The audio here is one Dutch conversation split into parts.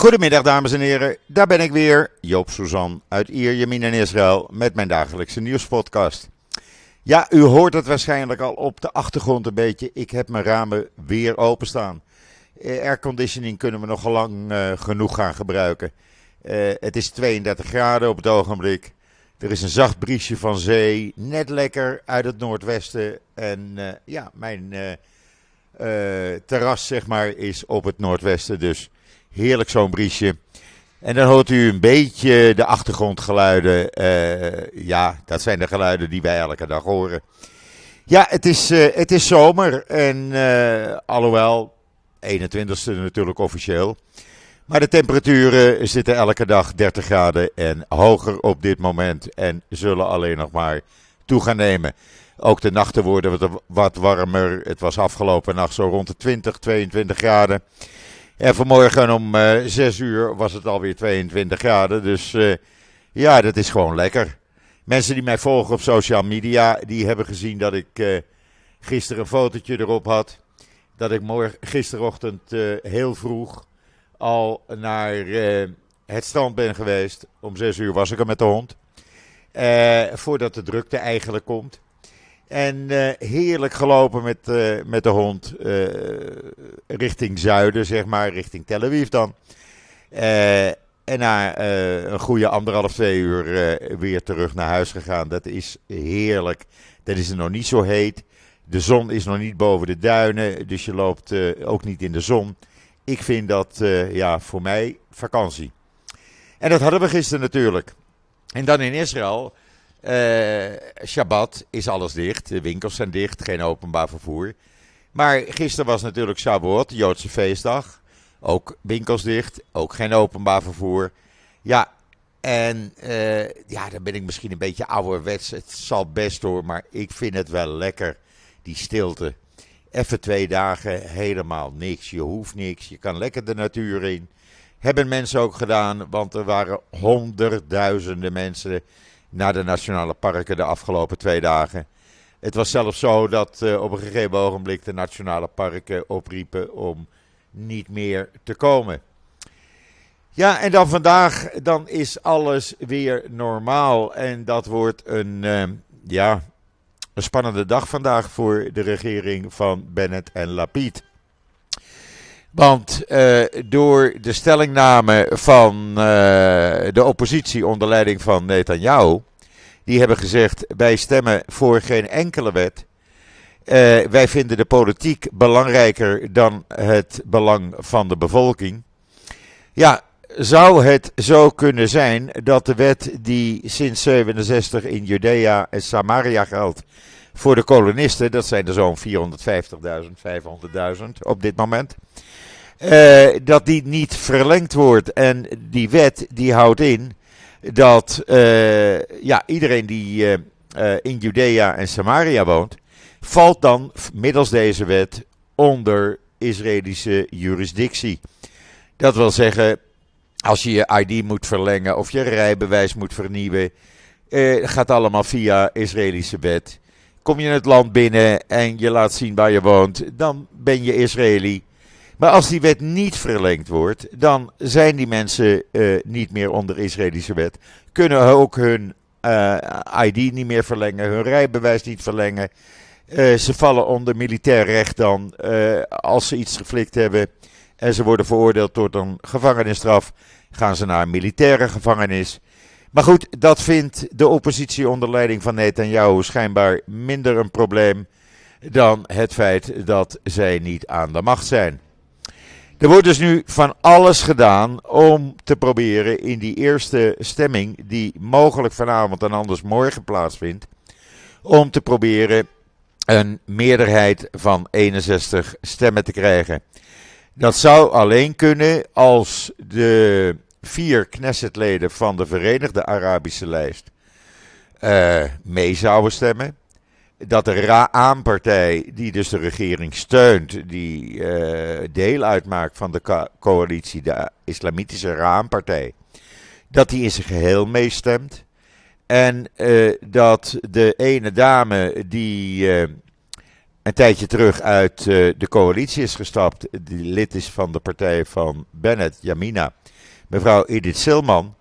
Goedemiddag dames en heren, daar ben ik weer, Joop Suzan uit Ierjemien in Israël met mijn dagelijkse nieuwspodcast. Ja, u hoort het waarschijnlijk al op de achtergrond een beetje, ik heb mijn ramen weer openstaan. Eh, airconditioning kunnen we nog lang uh, genoeg gaan gebruiken. Uh, het is 32 graden op het ogenblik. Er is een zacht briesje van zee, net lekker uit het noordwesten. En ja, mijn terras zeg maar is op het noordwesten, dus Heerlijk zo'n briesje. En dan hoort u een beetje de achtergrondgeluiden. Uh, ja, dat zijn de geluiden die wij elke dag horen. Ja, het is, uh, het is zomer. En uh, alhoewel, 21ste natuurlijk officieel. Maar de temperaturen zitten elke dag 30 graden en hoger op dit moment. En zullen alleen nog maar toe gaan nemen. Ook de nachten worden wat warmer. Het was afgelopen nacht zo rond de 20, 22 graden. En vanmorgen om uh, eh, 6 uur was het alweer 22 graden. Dus uh, ja, dat is gewoon lekker. Mensen die mij volgen op social media, die hebben gezien dat ik uh, gisteren een fotootje erop had. Dat ik morgen, gisterochtend heel vroeg al naar het strand ben geweest. Om 6 uur was ik er met de hond. voordat de drukte eigenlijk komt. En uh, heerlijk gelopen met, uh, met de hond uh, richting zuiden, zeg maar, richting Tel Aviv dan. en na een goede anderhalf, twee uur weer terug naar huis gegaan. Dat is heerlijk. Dat is nog niet zo heet. De zon is nog niet boven de duinen, dus je loopt ook niet in de zon. Ik vind dat ja, voor mij vakantie. En dat hadden we gisteren natuurlijk. En dan in Israël uh, Shabbat is alles dicht. De winkels zijn dicht, geen openbaar vervoer. Maar gisteren was natuurlijk Shavuot, Joodse feestdag. Ook winkels dicht, ook geen openbaar vervoer. Ja, en uh, ja, dan ben ik misschien een beetje ouderwets. Het zal best hoor, maar ik vind het wel lekker, die stilte. Even twee dagen, helemaal niks. Je hoeft niks, je kan lekker de natuur in. Hebben mensen ook gedaan, want er waren honderdduizenden mensen naar de nationale parken de afgelopen twee dagen. Het was zelfs zo dat uh, op een gegeven ogenblik de nationale parken opriepen om niet meer te komen. Ja, en dan vandaag, dan is alles weer normaal. En dat wordt een, uh, ja, een spannende dag vandaag voor de regering van Bennett en Lapid. Want uh, door de stellingname van uh, de oppositie onder leiding van Netanyahu, die hebben gezegd: wij stemmen voor geen enkele wet. Uh, wij vinden de politiek belangrijker dan het belang van de bevolking. Ja, zou het zo kunnen zijn dat de wet die sinds 67 in Judea en Samaria geldt voor de kolonisten, dat zijn er zo'n 450.000, 500.000 op dit moment, uh, dat die niet verlengd wordt. En die wet die houdt in dat uh, ja, iedereen die uh, in Judea en Samaria woont, valt dan middels deze wet onder Israëlische jurisdictie. Dat wil zeggen, als je je ID moet verlengen of je rijbewijs moet vernieuwen, gaat allemaal via Israëlische wet. Kom je het land binnen en je laat zien waar je woont, dan ben je Israëli. Maar als die wet niet verlengd wordt, dan zijn die mensen uh, niet meer onder Israëlische wet. Kunnen ook hun uh, ID niet meer verlengen, hun rijbewijs niet verlengen. Uh, ze vallen onder militair recht dan als ze iets geflikt hebben en ze worden veroordeeld tot een gevangenisstraf. Gaan ze naar een militaire gevangenis. Maar goed, dat vindt de oppositie onder leiding van Netanyahu schijnbaar minder een probleem dan het feit dat zij niet aan de macht zijn. Er wordt dus nu van alles gedaan om te proberen in die eerste stemming, die mogelijk vanavond en anders morgen plaatsvindt, om te proberen een meerderheid van 61 stemmen te krijgen. Dat zou alleen kunnen als de vier Knessetleden van de Verenigde Arabische Lijst uh, mee zouden stemmen dat de Ra-partij, die dus de regering steunt, die uh, deel uitmaakt van de coalitie, de Islamitische Ra-partij, dat die in zijn geheel meestemt. En uh, dat de ene dame die een tijdje terug uit de coalitie is gestapt, die lid is van de partij van Bennett, Yamina, mevrouw Edith Silman,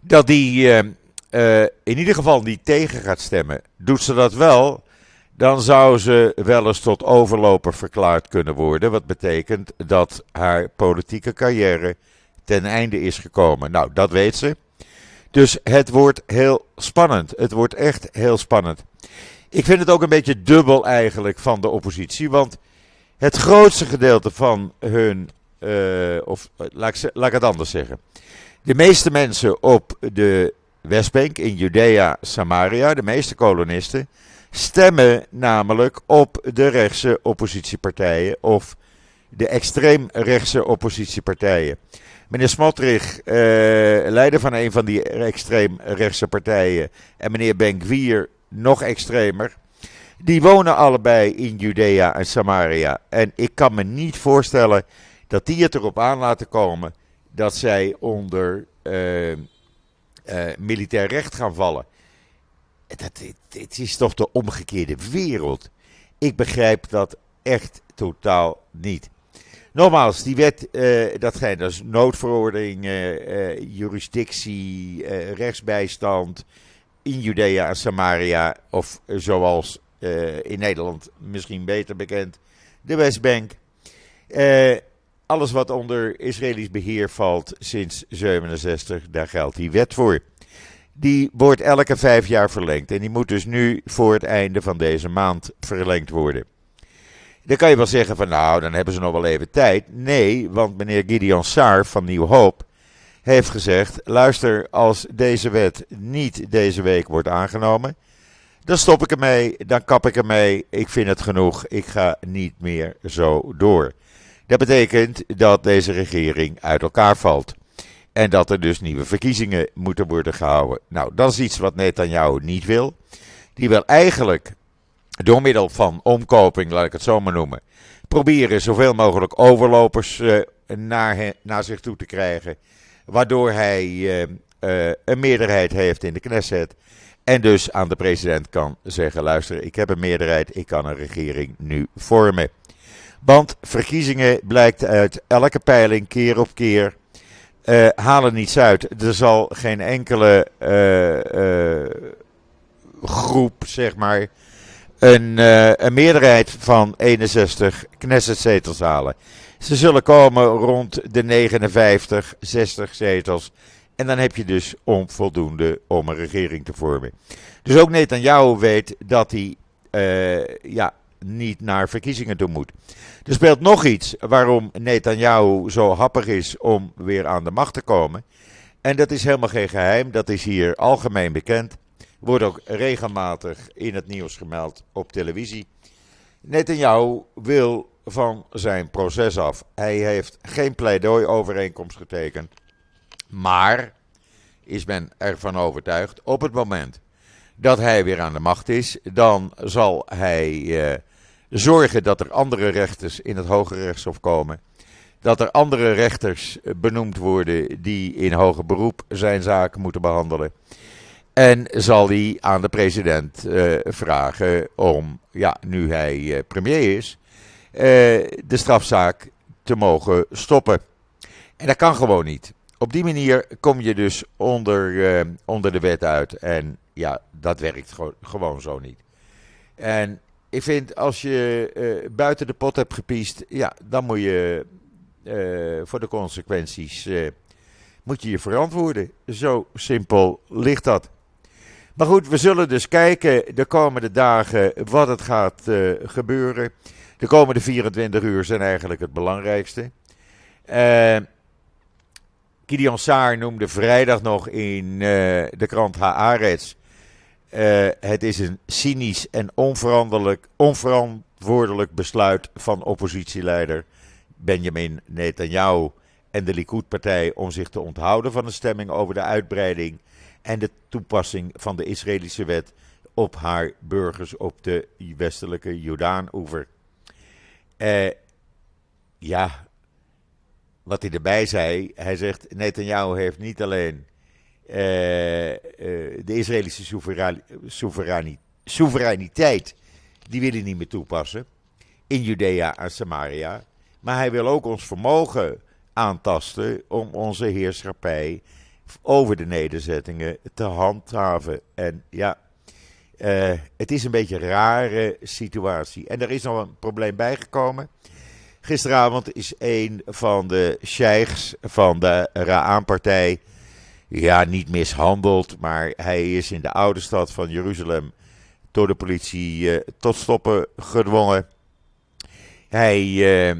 dat die uh, in ieder geval niet tegen gaat stemmen. Doet ze dat wel, dan zou ze wel eens tot overloper verklaard kunnen worden. Wat betekent dat haar politieke carrière ten einde is gekomen. Nou, dat weet ze. Dus het wordt heel spannend. Het wordt echt heel spannend. Ik vind het ook een beetje dubbel eigenlijk van de oppositie. Want het grootste gedeelte van hun. Uh, of laat ik, laat ik het anders zeggen. De meeste mensen op de Westbank in Judea, Samaria, de meeste kolonisten, stemmen namelijk op de rechtse oppositiepartijen of de extreemrechtse oppositiepartijen. Meneer Smotrich, uh, leider van een van die extreemrechtse partijen, en meneer Ben-Gvir, nog extremer, die wonen allebei in Judea en Samaria. En ik kan me niet voorstellen dat die het erop aan laten komen dat zij onder uh, militair recht gaan vallen. Dat, het is toch de omgekeerde wereld. Ik begrijp dat echt totaal niet. Nogmaals, die wet, uh, dat zijn dus noodverordening, uh, jurisdictie, rechtsbijstand in Judea en Samaria, of zoals in Nederland misschien beter bekend, de Westbank. Alles wat onder Israëlisch beheer valt sinds 67, daar geldt die wet voor. Die wordt elke vijf jaar verlengd en die moet dus nu voor het einde van deze maand verlengd worden. Dan kan je wel zeggen van nou, dan hebben ze nog wel even tijd. Nee, want meneer Gideon Saar van Nieuw Hoop heeft gezegd: luister, als deze wet niet deze week wordt aangenomen, dan stop ik ermee, dan kap ik ermee. Ik vind het genoeg, ik ga niet meer zo door. Dat betekent dat deze regering uit elkaar valt. En dat er dus nieuwe verkiezingen moeten worden gehouden. Nou, dat is iets wat Netanyahu niet wil. Die wil eigenlijk door middel van omkoping, laat ik het zo maar noemen, proberen zoveel mogelijk overlopers uh, naar, naar zich toe te krijgen. Waardoor hij uh, uh, een meerderheid heeft in de Knesset. En dus aan de president kan zeggen: luister, ik heb een meerderheid, ik kan een regering nu vormen. Want verkiezingen blijkt uit elke peiling keer op keer uh, halen niets uit. Er zal geen enkele uh, uh, groep, zeg maar, een, een, meerderheid van 61 Knesset-zetels halen. Ze zullen komen rond de 59, 60 zetels. En dan heb je dus onvoldoende om een regering te vormen. Dus ook Netanyahu weet dat hij ja, niet naar verkiezingen toe moet. Er speelt nog iets waarom Netanyahu zo happig is om weer aan de macht te komen. En dat is helemaal geen geheim, dat is hier algemeen bekend. Wordt ook regelmatig in het nieuws gemeld op televisie. Netanyahu wil van zijn proces af. Hij heeft geen pleidooi-overeenkomst getekend. Maar is men ervan overtuigd, op het moment dat hij weer aan de macht is, dan zal hij eh, zorgen dat er andere rechters in het Hoge Rechtshof komen. Dat er andere rechters eh, benoemd worden die in hoger beroep zijn zaken moeten behandelen. En zal hij aan de president uh, vragen om, ja, nu hij uh, premier is, de strafzaak te mogen stoppen. En dat kan gewoon niet. Op die manier kom je dus onder, onder de wet uit. En ja, dat werkt gewoon zo niet. En ik vind als je uh, buiten de pot hebt gepiest, ja, dan moet je uh, voor de consequenties uh, moet je je verantwoorden. Zo simpel ligt dat. Maar goed, we zullen dus kijken de komende dagen wat het gaat gebeuren. De komende 24 uur zijn eigenlijk het belangrijkste. Gideon Saar noemde vrijdag nog in de krant Haaretz uh, het is een cynisch en onverantwoordelijk besluit van oppositieleider Benjamin Netanyahu en de Likud-partij om zich te onthouden van een stemming over de uitbreiding en de toepassing van de Israëlische wet op haar burgers op de westelijke Jordaan-oever. Uh, ja, wat hij erbij zei, hij zegt Netanyahu heeft niet alleen eh, eh, de Israëlische soevereiniteit, die wil hij niet meer toepassen in Judea en Samaria. Maar hij wil ook ons vermogen aantasten om onze heerschappij over de nederzettingen te handhaven. En ja, uh, het is een beetje een rare situatie. En er is nog een probleem bijgekomen. Gisteravond is een van de sheikhs van de Ra'an-partij, ja, niet mishandeld, maar hij is in de oude stad van Jeruzalem door de politie uh, tot stoppen gedwongen. Hij uh,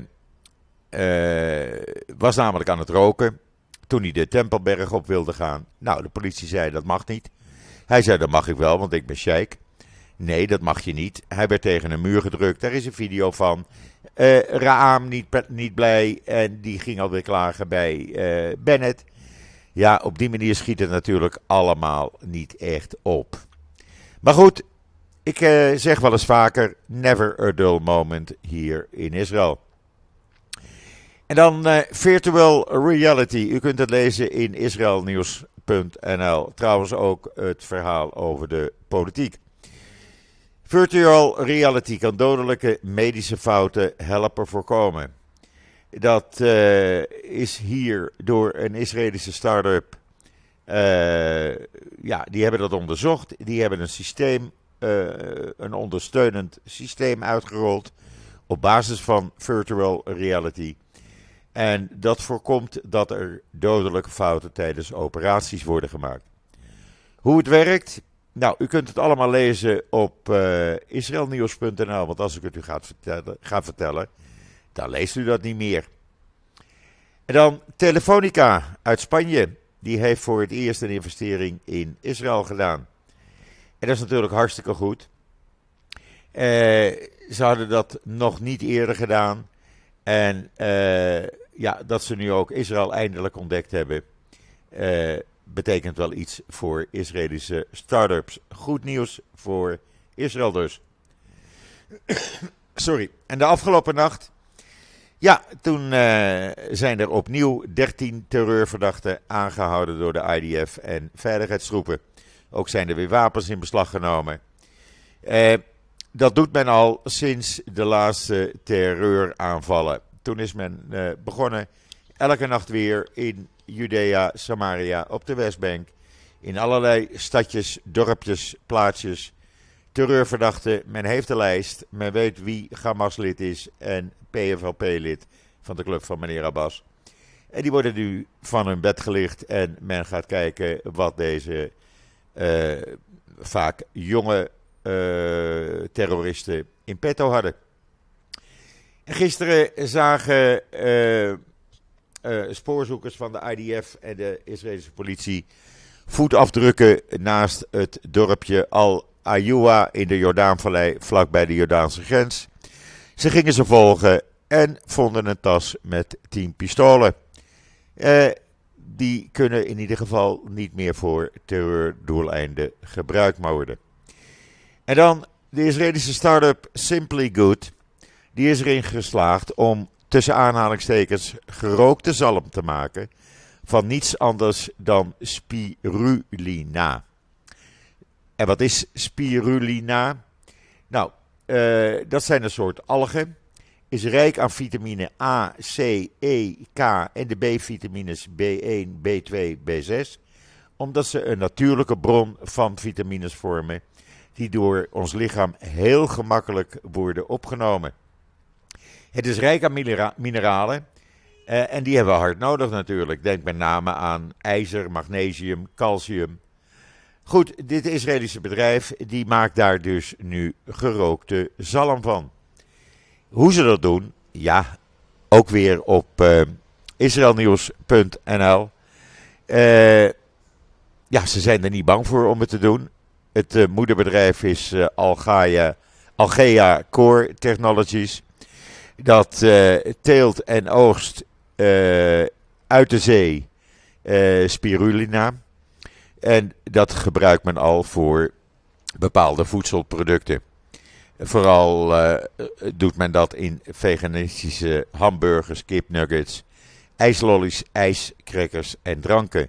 was namelijk aan het roken toen hij de Tempelberg op wilde gaan. Nou, de politie zei dat mag niet. Hij zei dat mag ik wel, want ik ben sheik. Nee, dat mag je niet. Hij werd tegen een muur gedrukt. Daar is een video van. Raam niet, niet blij en die ging alweer klagen bij Bennett. Ja, op die manier schiet het natuurlijk allemaal niet echt op. Maar goed, ik uh, zeg wel eens vaker: never a dull moment hier in Israël. En dan uh, virtual reality. U kunt het lezen in israelnieuws.nl. Trouwens ook het verhaal over de politiek. Virtual reality kan dodelijke medische fouten helpen voorkomen. Dat uh, is hier door een Israëlische start-up. Uh, ja, die hebben dat onderzocht. Die hebben een systeem, uh, een ondersteunend systeem uitgerold. Op basis van virtual reality. En dat voorkomt dat er dodelijke fouten tijdens operaties worden gemaakt. Hoe het werkt? Nou, u kunt het allemaal lezen op israelnieuws.nl. Want als ik het u ga vertellen, ga vertellen, dan leest u dat niet meer. En dan Telefonica uit Spanje. Die heeft voor het eerst een investering in Israël gedaan. En dat is natuurlijk hartstikke goed. Uh, ze hadden dat nog niet eerder gedaan. En uh, ja, dat ze nu ook Israël eindelijk ontdekt hebben, uh, betekent wel iets voor Israëlische start-ups. Goed nieuws voor Israël dus. Sorry. En de afgelopen nacht, ja, toen uh, zijn er opnieuw 13 terreurverdachten aangehouden door de IDF en veiligheidstroepen. Ook zijn er weer wapens in beslag genomen. Uh, dat doet men al sinds de laatste terreuraanvallen. Toen is men uh, begonnen elke nacht weer in Judea, Samaria, op de Westbank. In allerlei stadjes, dorpjes, plaatsjes. Terreurverdachten, men heeft de lijst. Men weet wie Hamas-lid is en PFLP-lid van de club van meneer Abbas. En die worden nu van hun bed gelicht en men gaat kijken wat deze uh, vaak jonge uh, terroristen in petto hadden. Gisteren zagen uh, spoorzoekers van de IDF en de Israëlische politie voetafdrukken naast het dorpje Al-Ayua in de Jordaanvallei, vlakbij de Jordaanse grens. Ze gingen ze volgen en vonden een tas met 10 pistolen. Uh, die kunnen in ieder geval niet meer voor terreurdoeleinden gebruikt worden. En dan de Israëlische start-up Simply Good die is erin geslaagd om tussen aanhalingstekens gerookte zalm te maken van niets anders dan spirulina. En wat is spirulina? Nou, uh, dat zijn een soort algen. Is rijk aan vitamine A, C, E, K en de B-vitamines B1, B2, B6. Omdat ze een natuurlijke bron van vitamines vormen. Die door ons lichaam heel gemakkelijk worden opgenomen. Het is rijk aan mineralen. Uh, en die hebben we hard nodig natuurlijk. Denk met name aan ijzer, magnesium, calcium. Goed, dit Israëlische bedrijf die maakt daar dus nu gerookte zalm van. Hoe ze dat doen, ja, ook weer op uh, israelnieuws.nl. Uh, ja, ze zijn er niet bang voor om het te doen. Het uh, moederbedrijf is Algaia, Algea Core Technologies dat teelt en oogst uit de zee spirulina. En dat gebruikt men al voor bepaalde voedselproducten. Vooral doet men dat in veganistische hamburgers, kipnuggets, ijslollies, ijskrekkers en dranken.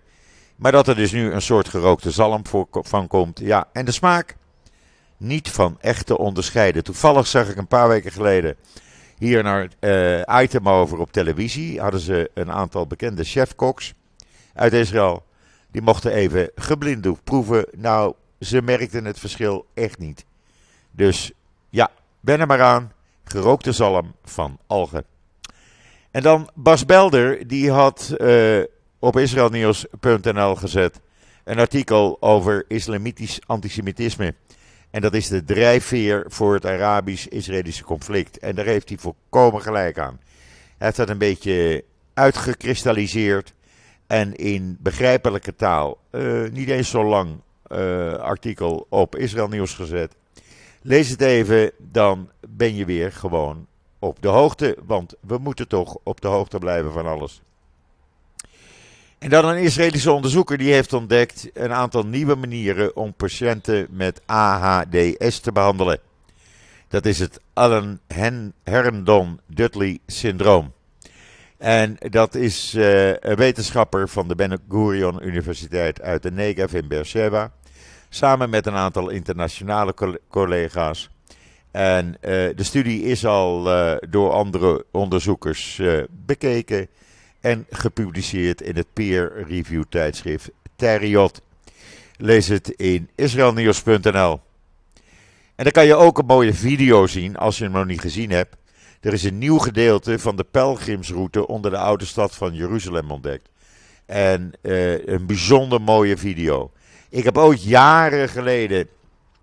Maar dat er dus nu een soort gerookte zalm voor, van komt. Ja, en de smaak niet van echt te onderscheiden. Toevallig zag ik een paar weken geleden hier naar uh, item over op televisie. Hadden ze een aantal bekende chefkoks uit Israël. Die mochten even geblinddoekt proeven. Nou, ze merkten het verschil echt niet. Dus ja, ben er maar aan. Gerookte zalm van algen. En dan Bas Belder, die had uh, op israelnieuws.nl gezet een artikel over islamitisch antisemitisme. En dat is de drijfveer voor het Arabisch-Israëlische conflict. En daar heeft hij volkomen gelijk aan. Hij heeft dat een beetje uitgekristalliseerd en in begrijpelijke taal, uh, niet eens zo lang uh, artikel op Israël Nieuws gezet. Lees het even, dan ben je weer gewoon op de hoogte. Want we moeten toch op de hoogte blijven van alles. En dan een Israëlische onderzoeker die heeft ontdekt een aantal nieuwe manieren om patiënten met AHDS te behandelen. Dat is het Allen Herndon Dudley syndroom. En dat is uh, een wetenschapper van de Ben Gurion Universiteit uit de Negev in Beersheba. Samen met een aantal internationale collega's. En uh, de studie is al uh, door andere onderzoekers bekeken en gepubliceerd in het peer review tijdschrift Teriot. Lees het in israelnieuws.nl. En dan kan je ook een mooie video zien als je hem nog niet gezien hebt. Er is een nieuw gedeelte van de pelgrimsroute onder de oude stad van Jeruzalem ontdekt. En uh, een bijzonder mooie video. Ik heb ooit jaren geleden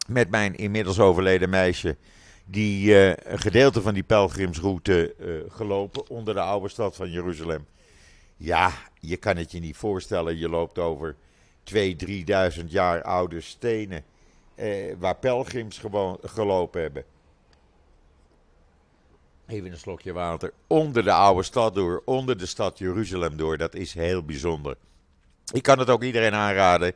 met mijn inmiddels overleden meisje die uh, een gedeelte van die pelgrimsroute uh, gelopen onder de oude stad van Jeruzalem. Ja, je kan het je niet voorstellen. Je loopt over 2.000, 3.000 jaar oude stenen. Eh, waar pelgrims gewoon gelopen hebben. Even een slokje water. Onder de oude stad door. Onder de stad Jeruzalem door. Dat is heel bijzonder. Ik kan het ook iedereen aanraden.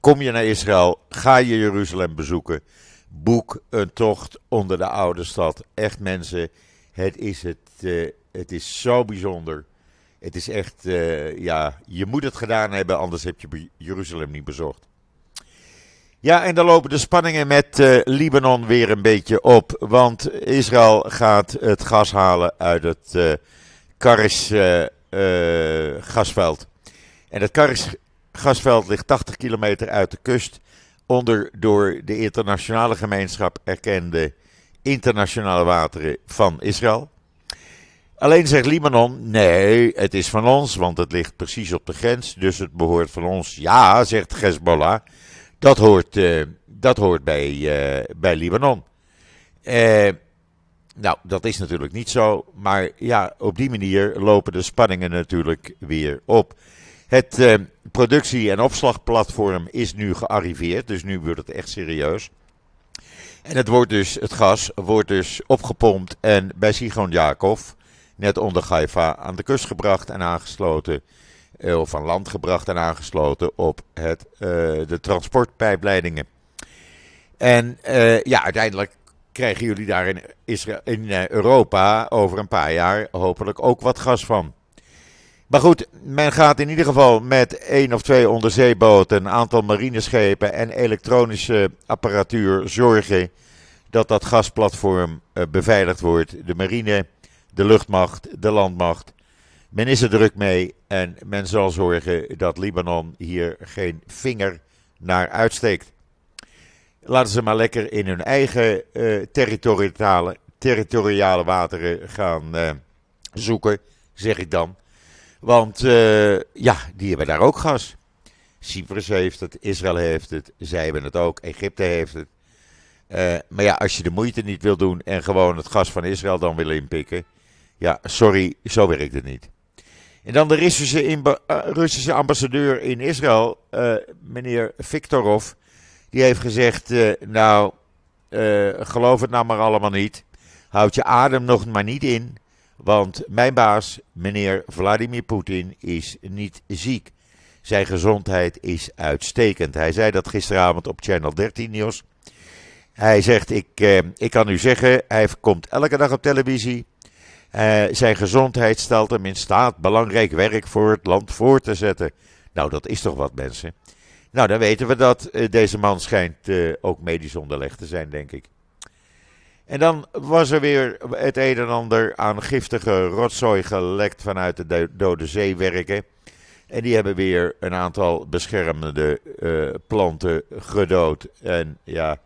Kom je naar Israël, ga je Jeruzalem bezoeken. Boek een tocht onder de oude stad. Echt mensen, het is, het, uh, het is zo bijzonder. Het is echt, uh, ja, je moet het gedaan hebben, anders heb je Jeruzalem niet bezocht. Ja, en dan lopen de spanningen met uh, Libanon weer een beetje op. Want Israël gaat het gas halen uit het uh, Karis gasveld. En het Karis gasveld ligt 80 kilometer uit de kust. Onder door de internationale gemeenschap erkende internationale wateren van Israël. Alleen zegt Libanon, nee, het is van ons, want het ligt precies op de grens, dus het behoort van ons. Ja, zegt Hezbollah, dat hoort, uh, dat hoort bij, uh, bij Libanon. Uh, nou, dat is natuurlijk niet zo, maar ja, op die manier lopen de spanningen natuurlijk weer op. Het productie- en opslagplatform is nu gearriveerd, dus nu wordt het echt serieus. En het, wordt dus, het gas wordt dus opgepompt en bij Sigon Jakov net onder Haifa aan de kust gebracht en aangesloten. Eh, of van land gebracht en aangesloten op het, uh, de transportpijpleidingen. En uh, ja, uiteindelijk krijgen jullie daar Israël, in Europa over een paar jaar hopelijk ook wat gas van. Maar goed, men gaat in ieder geval met één of twee onderzeeboten, een aantal marineschepen en elektronische apparatuur zorgen dat dat gasplatform beveiligd wordt. De marine de luchtmacht, de landmacht. Men is er druk mee en men zal zorgen dat Libanon hier geen vinger naar uitsteekt. Laten ze maar lekker in hun eigen uh, territoriale, territoriale wateren gaan uh, zoeken, zeg ik dan. Want uh, ja, die hebben daar ook gas. Cyprus heeft het, Israël heeft het, zij hebben het ook, Egypte heeft het. maar ja, als je de moeite niet wil doen en gewoon het gas van Israël dan wil inpikken, ja, sorry, zo werkt het niet. En dan de Russische, uh, Russische ambassadeur in Israël, uh, meneer Viktorov, die heeft gezegd: uh, Nou, geloof het nou maar allemaal niet. Houd je adem nog maar niet in. Want mijn baas, meneer Vladimir Poetin, is niet ziek. Zijn gezondheid is uitstekend. Hij zei dat gisteravond op Channel 13 nieuws. Hij zegt: ik, ik kan u zeggen, hij komt elke dag op televisie. Uh, zijn gezondheid stelt hem in staat belangrijk werk voor het land voor te zetten. Nou, dat is toch wat, mensen. Nou, dan weten we dat. Uh, deze man schijnt uh, ook medisch onderlegd te zijn, denk ik. En dan was er weer het een en ander aan giftige rotzooi gelekt vanuit de Dode Zeewerken. En die hebben weer een aantal beschermende planten gedood. En ja,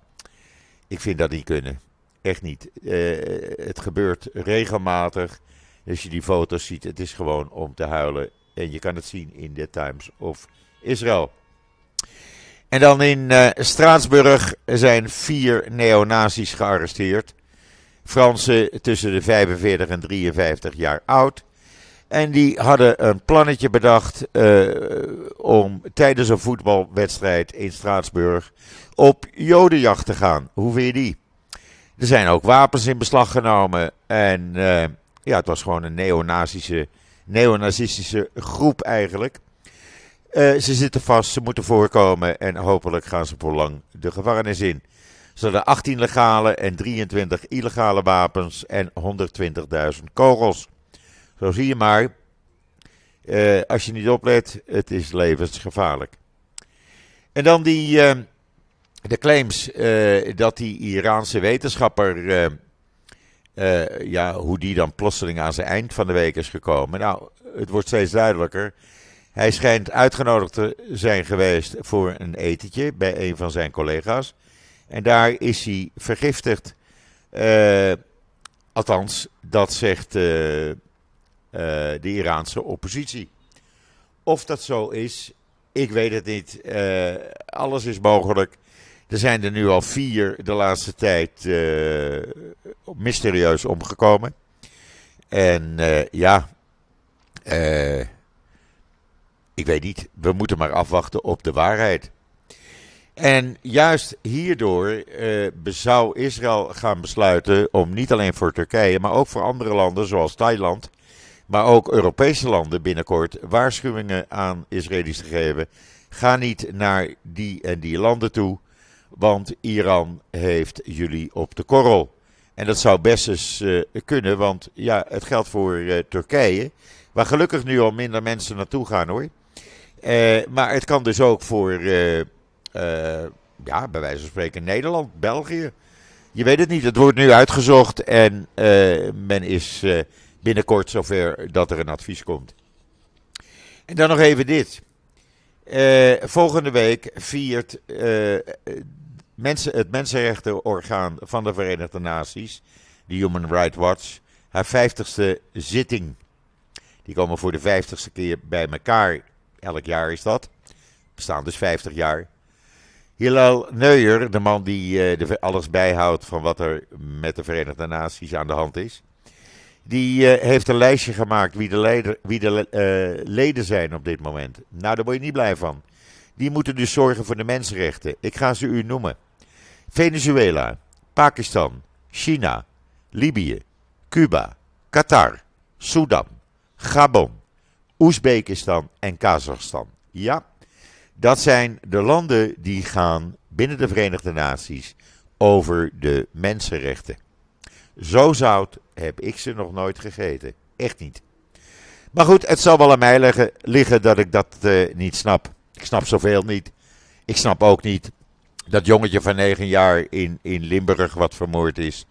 ik vind dat niet kunnen. Echt niet. Uh, het gebeurt regelmatig. Als je die foto's ziet, het is gewoon om te huilen. En je kan het zien in The Times of Israel. En dan in uh, Straatsburg zijn vier neonazis gearresteerd. Fransen tussen de 45 en 53 jaar oud. En die hadden een plannetje bedacht uh, om tijdens een voetbalwedstrijd in Straatsburg op jodenjacht te gaan. Hoe vind je die? Er zijn ook wapens in beslag genomen. En uh, ja, het was gewoon een neonazische, neonazistische groep eigenlijk. Uh, ze zitten vast, ze moeten voorkomen en hopelijk gaan ze voor lang de gevangenis in. Ze hadden 18 legale en 23 illegale wapens en 120.000 kogels. Zo zie je maar, uh, als je niet oplet, het is levensgevaarlijk. En dan die, de claims uh, dat die Iraanse wetenschapper, ja, hoe die dan plotseling aan zijn eind van de week is gekomen. Nou, het wordt steeds duidelijker. Hij schijnt uitgenodigd te zijn geweest voor een etentje bij een van zijn collega's. En daar is hij vergiftigd. althans, dat zegt uh, de Iraanse oppositie. Of dat zo is, ik weet het niet. Uh, alles is mogelijk. Er zijn er nu al vier de laatste tijd uh, mysterieus omgekomen. En ja, ik weet niet. We moeten maar afwachten op de waarheid. En juist hierdoor zou Israël gaan besluiten om niet alleen voor Turkije, maar ook voor andere landen zoals Thailand maar ook Europese landen binnenkort waarschuwingen aan Israëli's te geven. Ga niet naar die en die landen toe, want Iran heeft jullie op de korrel. En dat zou best eens uh, kunnen, want ja, het geldt voor uh, Turkije, waar gelukkig nu al minder mensen naartoe gaan hoor. Uh, maar het kan dus ook voor, ja, bij wijze van spreken Nederland, België. Je weet het niet, het wordt nu uitgezocht en men is binnenkort zover dat er een advies komt. En dan nog even dit. Volgende week viert het mensenrechtenorgaan van de Verenigde Naties, de Human Rights Watch, haar vijftigste zitting. Die komen voor de vijftigste keer bij elkaar. Elk jaar is dat. Bestaan dus 50 jaar. Hillel Neuer, de man die uh, alles bijhoudt van wat er met de Verenigde Naties aan de hand is. Die uh, heeft een lijstje gemaakt wie de, leider, wie de uh, leden zijn op dit moment. Nou, daar word je niet blij van. Die moeten dus zorgen voor de mensenrechten. Ik ga ze u noemen: Venezuela, Pakistan, China, Libië, Cuba, Qatar, Sudan, Gabon, Oezbekistan en Kazachstan. Ja, dat zijn de landen die gaan binnen de Verenigde Naties over de mensenrechten. Zo zout heb ik ze nog nooit gegeten. Echt niet. Maar goed, het zal wel aan mij liggen, dat ik dat uh, niet snap. Ik snap zoveel niet. Ik snap ook niet dat jongetje van 9 jaar in, in Limburg wat vermoord is.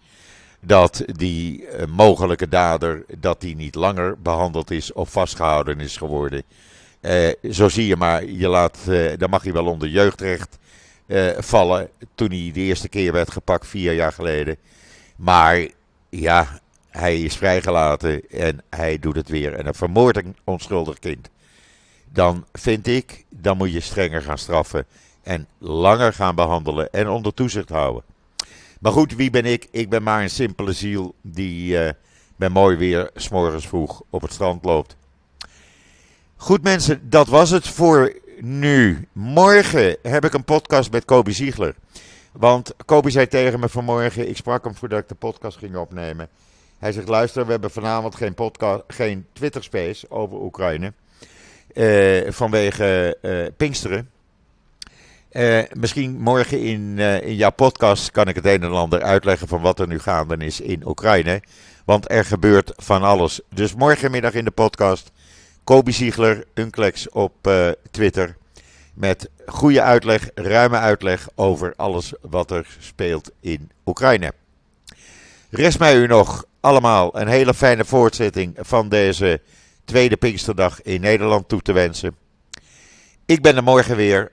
Dat die uh, mogelijke dader, dat die niet langer behandeld is of vastgehouden is geworden. Uh, zo zie je maar, je laat, dan mag hij wel onder jeugdrecht vallen. Toen hij de eerste keer werd gepakt, vier jaar geleden. Maar ja, hij is vrijgelaten en hij doet het weer. En een vermoord een onschuldig kind. Dan vind ik, dan moet je strenger gaan straffen. En langer gaan behandelen en onder toezicht houden. Maar goed, wie ben ik? Ik ben maar een simpele ziel die uh, bij mooi weer s'morgens vroeg op het strand loopt. Goed mensen, dat was het voor nu. Morgen heb ik een podcast met Kobe Ziegler. Want Kobe zei tegen me vanmorgen, ik sprak hem voordat ik de podcast ging opnemen. Hij zegt, luister, we hebben vanavond geen, podcast, geen Twitter Space over Oekraïne. Uh, vanwege uh, Pinksteren. Uh, misschien morgen in, in jouw podcast kan ik het een en ander uitleggen van wat er nu gaande is in Oekraïne. Want er gebeurt van alles. Dus morgenmiddag in de podcast. Kobe Ziegler, Unclex op Twitter. Met goede uitleg, ruime uitleg over alles wat er speelt in Oekraïne. Rest mij u nog allemaal een hele fijne voortzetting van deze tweede Pinksterdag in Nederland toe te wensen. Ik ben er morgen weer